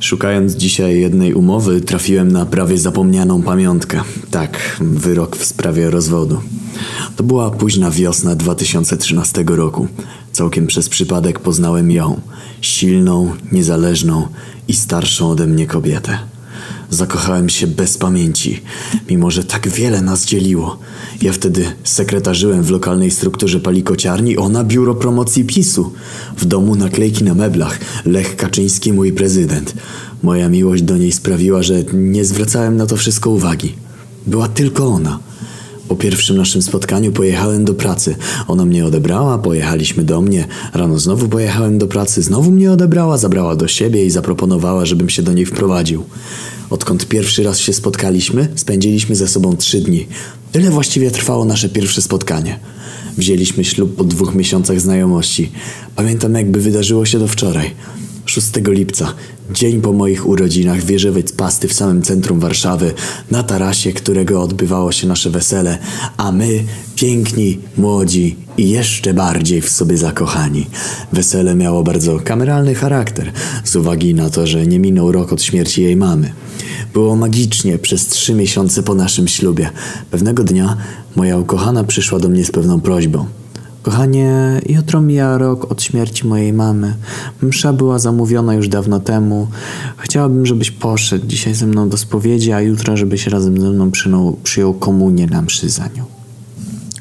Szukając dzisiaj jednej umowy, trafiłem na prawie zapomnianą pamiątkę. Tak, wyrok w sprawie rozwodu. To była późna wiosna 2013 roku. Całkiem przez przypadek poznałem ją. Silną, niezależną i starszą ode mnie kobietę. Zakochałem się bez pamięci, mimo że tak wiele nas dzieliło. Ja wtedy sekretarzyłem w lokalnej strukturze palikociarni, ona biuro promocji PiSu. W domu naklejki na meblach, Lech Kaczyński mój prezydent. Moja miłość do niej sprawiła, że nie zwracałem na to wszystko uwagi. Była tylko ona. Po pierwszym naszym spotkaniu pojechałem do pracy. Ona mnie odebrała, pojechaliśmy do mnie. Rano znowu pojechałem do pracy, znowu mnie odebrała, zabrała do siebie i zaproponowała, żebym się do niej wprowadził. Odkąd pierwszy raz się spotkaliśmy, spędziliśmy ze sobą trzy dni. Tyle właściwie trwało nasze pierwsze spotkanie. Wzięliśmy ślub po dwóch miesiącach znajomości. Pamiętam, jakby wydarzyło się to wczoraj. 6 lipca, dzień po moich urodzinach, wieżowiec pasty w samym centrum Warszawy, na tarasie, którego odbywało się nasze wesele, a my, piękni, młodzi i jeszcze bardziej w sobie zakochani. Wesele miało bardzo kameralny charakter, z uwagi na to, że nie minął rok od śmierci jej mamy. Było magicznie przez trzy miesiące po naszym ślubie. Pewnego dnia moja ukochana przyszła do mnie z pewną prośbą. Kochanie, jutro mija rok od śmierci mojej mamy. Msza była zamówiona już dawno temu. Chciałabym, żebyś poszedł dzisiaj ze mną do spowiedzi, a jutro, żebyś razem ze mną przyjął komunię na mszy za nią.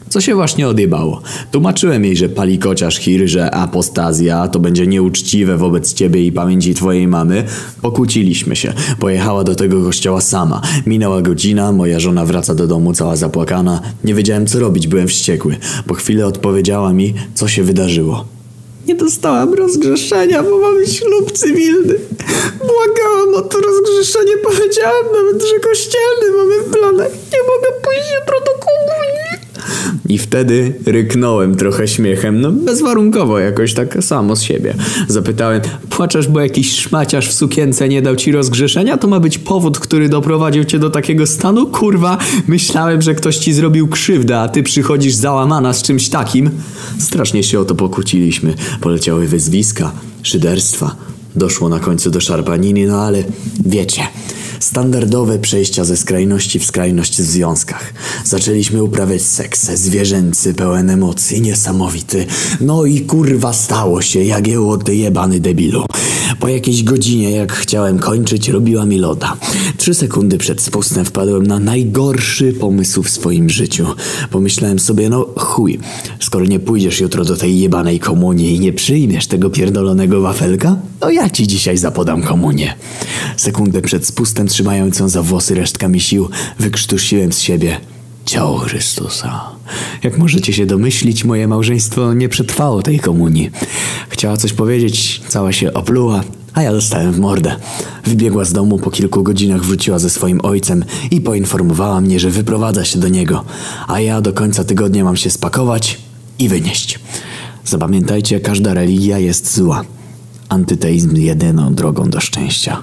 Co się właśnie odjebało? Tłumaczyłem jej, że pali kociarz chir, że apostazja to będzie nieuczciwe wobec ciebie i pamięci twojej mamy. Pokłóciliśmy się. Pojechała do tego kościoła sama. Minęła godzina, moja żona wraca do domu cała zapłakana. Nie wiedziałem co robić, byłem wściekły. Po chwili odpowiedziała mi, co się wydarzyło. Nie dostałam rozgrzeszenia, bo mamy ślub cywilny. Błagałam o to rozgrzeszenie, powiedziałem nawet, że kościelny mamy w planach. Nie mogę pójść jutro do. I wtedy ryknąłem trochę śmiechem, no bezwarunkowo jakoś tak samo z siebie. Zapytałem, płaczesz, bo jakiś szmaciarz w sukience nie dał ci rozgrzeszenia? To ma być powód, który doprowadził cię do takiego stanu? Kurwa, myślałem, że ktoś ci zrobił krzywdę, a ty przychodzisz załamana z czymś takim. Strasznie się o to pokłóciliśmy. Poleciały wyzwiska, szyderstwa. Doszło na końcu do szarpaniny, no ale wiecie... Standardowe przejścia ze skrajności w skrajność w związkach. Zaczęliśmy uprawiać seks zwierzęcy, pełen emocji, niesamowity. No i kurwa stało się, jak jeło ty jebany debilu. Po jakiejś godzinie, jak chciałem kończyć, robiła mi loda. Trzy sekundy przed spustem wpadłem na najgorszy pomysł w swoim życiu. Pomyślałem sobie, no chuj, skoro nie pójdziesz jutro do tej jebanej komunii i nie przyjmiesz tego pierdolonego wafelka, to ja ci dzisiaj zapodam komunię. Sekundę przed spustem trzymając ją za włosy resztkami sił, wykrztusiłem z siebie ciało Chrystusa. Jak możecie się domyślić, moje małżeństwo nie przetrwało tej komunii. Chciała coś powiedzieć, cała się opluła, a ja dostałem w mordę. Wybiegła z domu, po kilku godzinach wróciła ze swoim ojcem i poinformowała mnie, że wyprowadza się do niego, a ja do końca tygodnia mam się spakować i wynieść. Zapamiętajcie, każda religia jest zła. Antyteizm jedyną drogą do szczęścia.